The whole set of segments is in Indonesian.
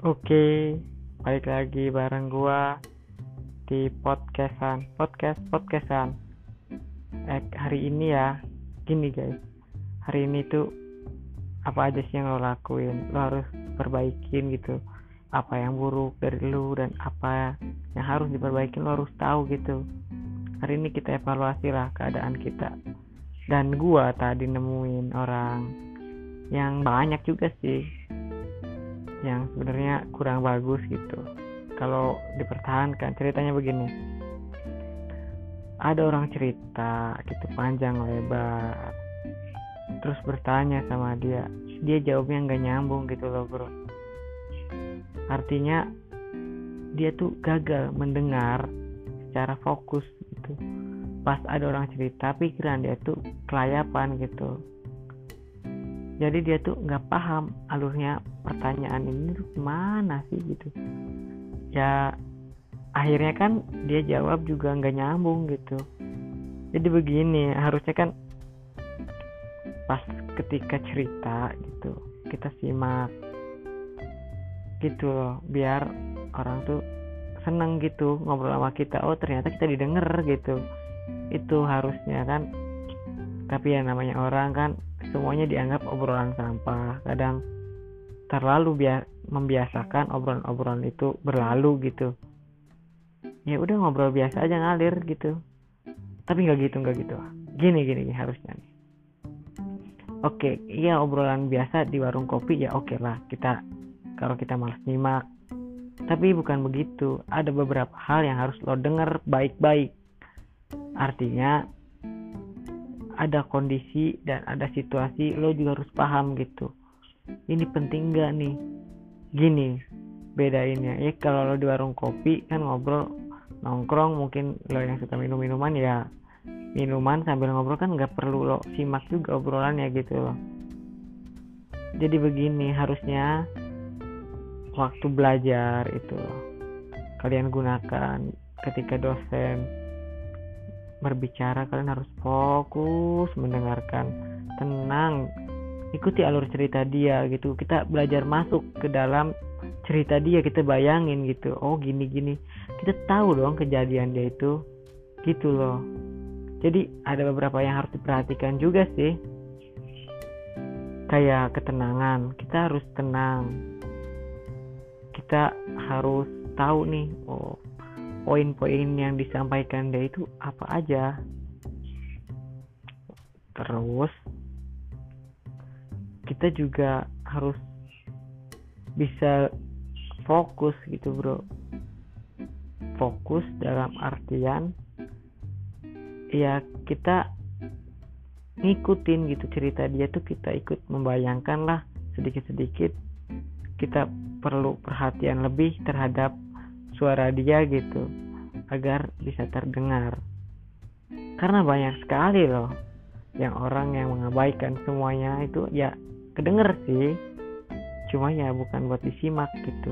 Oke, balik lagi bareng gua di podcastan, podcast podcastan. Eh, hari ini ya, gini guys, hari ini tuh apa aja sih yang lo lakuin? Lo harus perbaikin gitu. Apa yang buruk dari lu dan apa yang harus diperbaikin lo harus tahu gitu. Hari ini kita evaluasi lah keadaan kita. Dan gua tadi nemuin orang yang banyak juga sih yang sebenarnya kurang bagus gitu. Kalau dipertahankan ceritanya begini. Ada orang cerita gitu panjang lebar. Terus bertanya sama dia. Dia jawabnya nggak nyambung gitu loh bro. Artinya dia tuh gagal mendengar secara fokus gitu. Pas ada orang cerita pikiran dia tuh kelayapan gitu jadi dia tuh nggak paham alurnya pertanyaan ini tuh mana sih gitu. Ya akhirnya kan dia jawab juga nggak nyambung gitu. Jadi begini harusnya kan pas ketika cerita gitu kita simak gitu loh biar orang tuh seneng gitu ngobrol sama kita. Oh ternyata kita didengar gitu. Itu harusnya kan tapi ya namanya orang kan semuanya dianggap obrolan sampah. Kadang terlalu biar membiasakan obrolan-obrolan itu berlalu gitu. Ya udah ngobrol biasa aja ngalir gitu. Tapi nggak gitu nggak gitu. Gini gini, harusnya nih. Oke iya obrolan biasa di warung kopi ya oke lah. Kita kalau kita malas nyimak. Tapi bukan begitu. Ada beberapa hal yang harus lo denger baik-baik. Artinya ada kondisi dan ada situasi lo juga harus paham gitu. Ini penting gak nih? Gini bedainnya. Ya kalau lo di warung kopi kan ngobrol nongkrong mungkin lo yang suka minum minuman ya minuman sambil ngobrol kan nggak perlu lo simak juga obrolannya gitu loh. Jadi begini harusnya waktu belajar itu kalian gunakan ketika dosen berbicara kalian harus fokus mendengarkan. Tenang ikuti alur cerita dia gitu. Kita belajar masuk ke dalam cerita dia kita bayangin gitu. Oh gini gini. Kita tahu dong kejadian dia itu. Gitu loh. Jadi ada beberapa yang harus diperhatikan juga sih. Kayak ketenangan. Kita harus tenang. Kita harus tahu nih oh poin-poin yang disampaikan dia itu apa aja. Terus kita juga harus bisa fokus gitu bro. Fokus dalam artian ya kita ngikutin gitu cerita dia tuh kita ikut membayangkan lah sedikit-sedikit. Kita perlu perhatian lebih terhadap suara dia gitu agar bisa terdengar. Karena banyak sekali loh yang orang yang mengabaikan semuanya itu ya kedenger sih. Cuma ya bukan buat disimak gitu.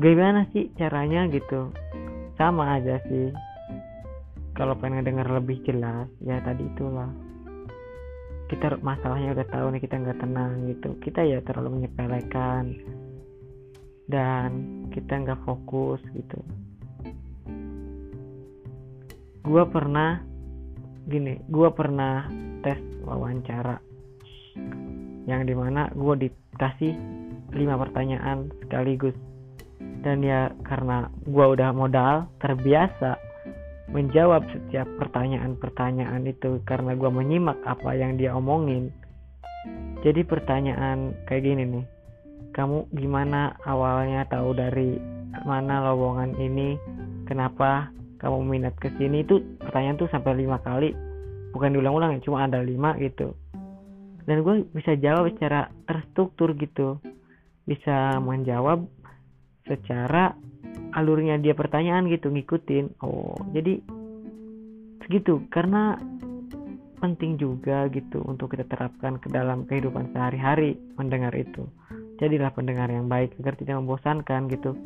Gimana sih caranya gitu? Sama aja sih. Kalau pengen denger lebih jelas ya tadi itulah. Kita masalahnya udah tahu nih kita nggak tenang gitu. Kita ya terlalu menyepelekan. Dan kita nggak fokus gitu. Gue pernah gini gue pernah tes wawancara yang di mana gue dikasih lima pertanyaan sekaligus. Dan ya karena gue udah modal terbiasa menjawab setiap pertanyaan-pertanyaan itu karena gue menyimak apa yang dia omongin. Jadi pertanyaan kayak gini nih kamu gimana awalnya tahu dari mana lowongan ini? Kenapa kamu minat ke sini? Itu pertanyaan tuh sampai lima kali. Bukan diulang-ulang ya cuma ada lima gitu. Dan gue bisa jawab secara terstruktur gitu. Bisa menjawab secara alurnya dia pertanyaan gitu ngikutin. Oh jadi segitu. Karena penting juga gitu untuk kita terapkan ke dalam kehidupan sehari-hari mendengar itu jadilah pendengar yang baik agar tidak membosankan gitu.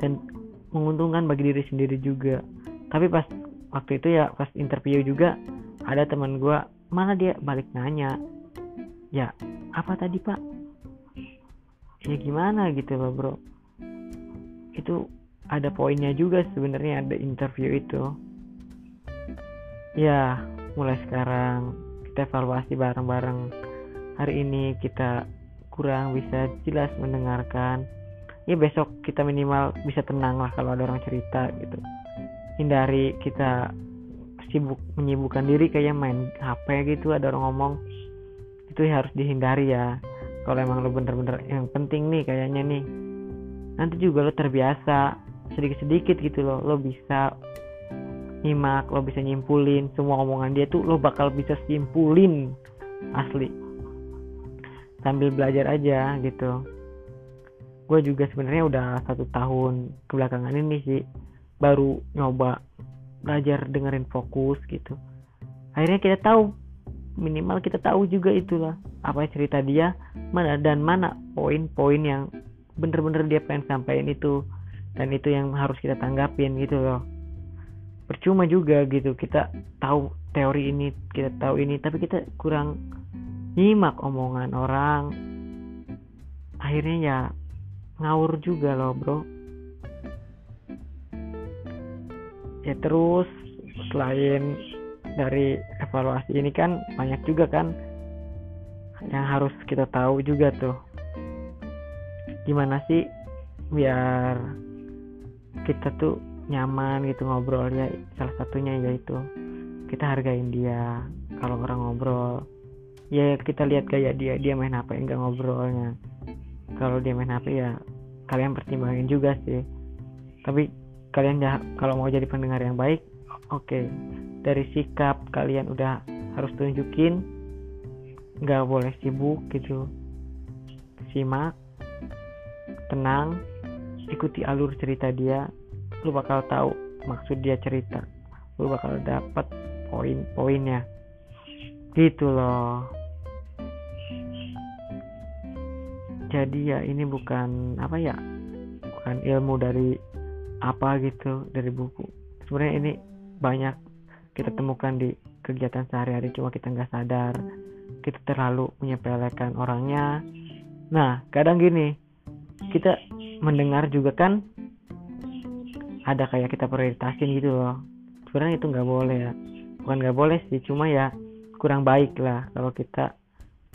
Dan menguntungkan bagi diri sendiri juga. Tapi pas waktu itu ya pas interview juga ada teman gue malah dia balik nanya ya apa tadi pak ya gimana? gitu loh bro. Itu ada poinnya juga sebenarnya ada interview itu. Ya mulai sekarang kita evaluasi bareng-bareng. Hari ini kita kurang bisa jelas mendengarkan. Ya besok kita minimal bisa tenang lah kalau ada orang cerita gitu. Hindari kita sibuk menyibukkan diri kayak main HP gitu ada orang ngomong. Itu harus dihindari ya. Kalau emang lo bener-bener yang penting nih kayaknya nih. Nanti juga lo terbiasa sedikit-sedikit gitu loh. Lo bisa nyimak lo bisa nyimpulin. Semua omongan dia tuh lo bakal bisa simpulin asli sambil belajar aja gitu. Gue juga sebenarnya udah satu tahun kebelakangan ini sih baru nyoba belajar dengerin fokus gitu. Akhirnya kita tahu minimal kita tahu juga itulah apa cerita dia mana dan mana poin-poin yang bener-bener dia pengen sampaikan itu dan itu yang harus kita tanggapin gitu loh. Percuma juga gitu. Kita tahu teori ini kita tahu ini tapi kita kurang nyimak omongan orang. Akhirnya ya ngawur juga loh bro. Ya terus selain dari evaluasi ini kan banyak juga kan yang harus kita tahu juga tuh. Gimana sih biar kita tuh nyaman gitu ngobrol ya salah satunya yaitu kita hargain dia kalau orang ngobrol ya kita lihat kayak dia. Dia main apa enggak ngobrolnya. Kalau dia main HP ya kalian pertimbangin juga sih. Tapi kalian ya kalau mau jadi pendengar yang baik oke. Okay. dari sikap kalian udah harus tunjukin nggak boleh sibuk gitu. Simak tenang ikuti alur cerita dia. Lu bakal tahu maksud dia cerita. Lu bakal dapat poin-poinnya gitu loh. Jadi ya ini bukan apa ya bukan ilmu dari apa gitu dari buku. Sebenarnya ini banyak kita temukan di kegiatan sehari-hari cuma kita nggak sadar. Kita terlalu menyepelekan orangnya. Nah kadang gini kita mendengar juga kan ada kayak kita prioritasin gitu loh. Sebenarnya itu nggak boleh ya. Bukan nggak boleh sih cuma ya kurang baik lah kalau kita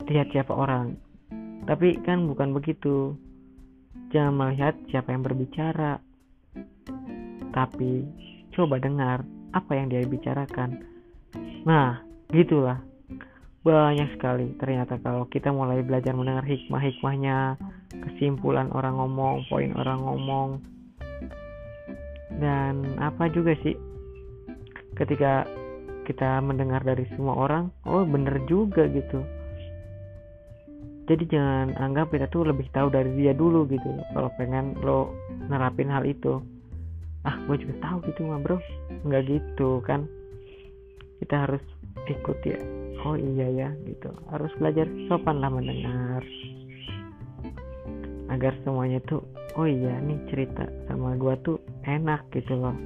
lihat siapa orang tapi kan bukan begitu jangan melihat siapa yang berbicara tapi coba dengar apa yang dia bicarakan. Nah, gitulah. Banyak sekali ternyata kalau kita mulai belajar mendengar hikmah-hikmahnya, kesimpulan orang ngomong, poin orang ngomong. Dan apa juga sih ketika kita mendengar dari semua orang, oh bener juga gitu. Jadi jangan anggap kita tuh lebih tahu dari dia dulu gitu. Kalau pengen lo nerapin hal itu ah gue juga tahu gitu mah bro. Nggak gitu kan? Kita harus ikut ya. Oh iya ya gitu. Harus belajar sopan lah mendengar. Agar semuanya tuh oh iya nih cerita sama gue tuh enak gitu loh.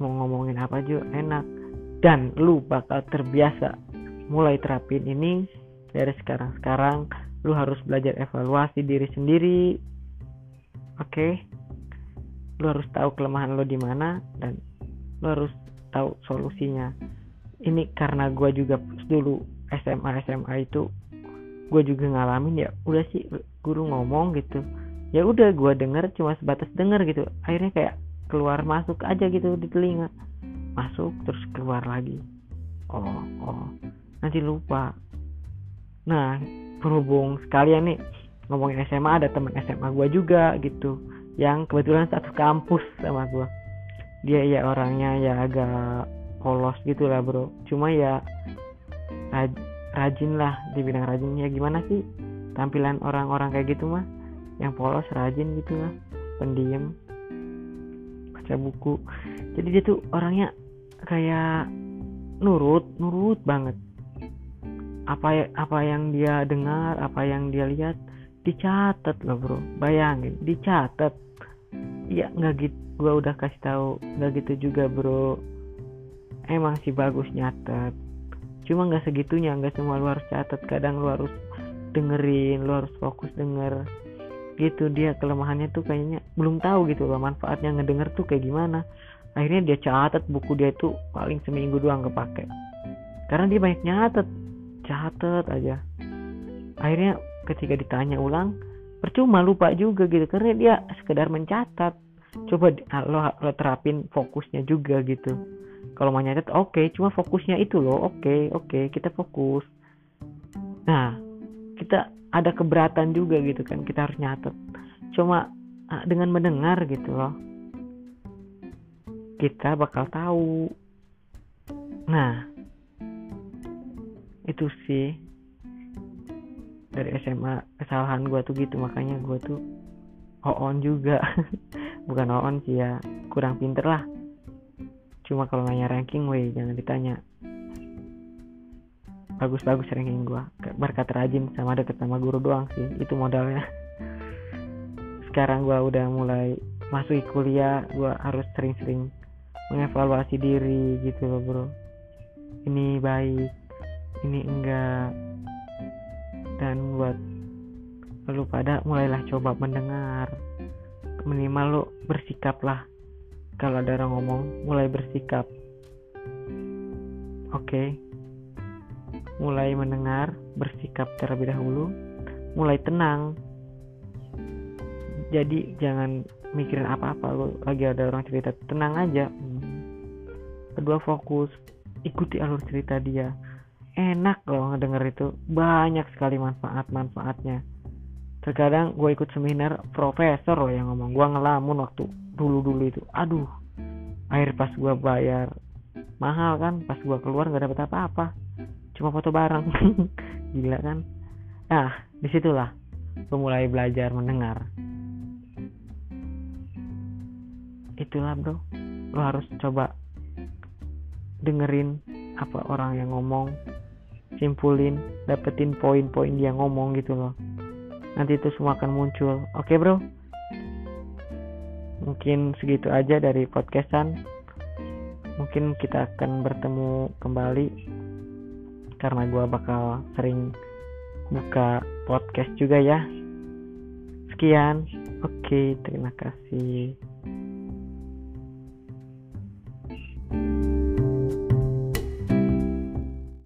Mau ngomongin apa juga enak dan lu bakal terbiasa mulai terapin ini dari sekarang sekarang lu harus belajar evaluasi diri sendiri oke? Okay? lo harus tahu kelemahan lo di mana dan lo harus tahu solusinya. Ini karena gue juga dulu SMA SMA itu gue juga ngalamin ya udah sih guru ngomong gitu. Ya udah gue denger cuma sebatas denger gitu. Akhirnya kayak keluar masuk aja gitu di telinga masuk terus keluar lagi. Oh oh. Nanti lupa. Nah berhubung sekalian nih ngomongin SMA ada teman SMA gue juga gitu. Yang kebetulan satu kampus sama gue dia ya orangnya ya agak polos gitu lah bro. Cuma ya raj, rajin lah di bidang rajin. Ya gimana sih tampilan orang-orang kayak gitu mah? Yang polos rajin gitu lah pendiam baca buku. Jadi dia tuh orangnya kayak nurut nurut banget. Apa apa yang dia dengar apa yang dia lihat dicatat loh bro. Bayangin dicatat. Ya nggak gitu gue udah kasih tahu nggak gitu juga bro. Emang sih bagus nyatet. Cuma nggak segitunya nggak semua lu harus catat. Kadang lu harus dengerin lu harus fokus denger. Gitu dia kelemahannya tuh kayaknya belum tahu gitu loh manfaatnya ngedenger tuh kayak gimana akhirnya dia catat buku dia tuh paling seminggu doang kepake. Karena dia banyak nyatet. Catat aja. Akhirnya ketika ditanya ulang percuma lupa juga gitu. Karena dia sekedar mencatat. Coba lo, lo terapin fokusnya juga gitu. Kalau mau nyatet oke. Okay, cuma fokusnya itu loh oke okay, oke okay, kita fokus. Nah kita ada keberatan juga gitu kan kita harus nyatet. Cuma ah, dengan mendengar gitu loh kita bakal tahu. Nah itu sih. Dari SMA kesalahan gue tuh gitu makanya gue tuh on juga. Bukan on sih ya kurang pinter lah. Cuma kalau nanya ranking weh jangan ditanya. Bagus-bagus ranking gue berkat rajin sama deket sama guru doang sih itu modalnya. Sekarang gue udah mulai masuk kuliah gue harus sering-sering mengevaluasi diri gitu loh bro. Ini baik ini enggak. Dan buat lu pada mulailah coba mendengar. Minimal bersikap lah kalau ada orang ngomong mulai bersikap. Oke. Okay. mulai mendengar bersikap terlebih dahulu. Mulai tenang. Jadi jangan mikirin apa-apa. Lo lagi ada orang cerita tenang aja kedua fokus ikuti alur cerita dia. Enak loh ngedenger itu. Banyak sekali manfaat-manfaatnya terkadang gue ikut seminar profesor loh yang ngomong. Gue ngelamun waktu dulu-dulu itu. Aduh akhir pas gue bayar mahal kan? Pas gue keluar nggak dapet apa-apa. Cuma foto barang gila kan? Nah di situlah gue mulai belajar mendengar. Itulah bro. Lo harus coba dengerin apa orang yang ngomong simpulin dapetin poin-poin dia ngomong gitu loh. Nanti itu semua akan muncul. Oke okay, bro? Mungkin segitu aja dari podcastan. Mungkin kita akan bertemu kembali karena gue bakal sering buka podcast juga ya. Sekian. Oke okay, terima kasih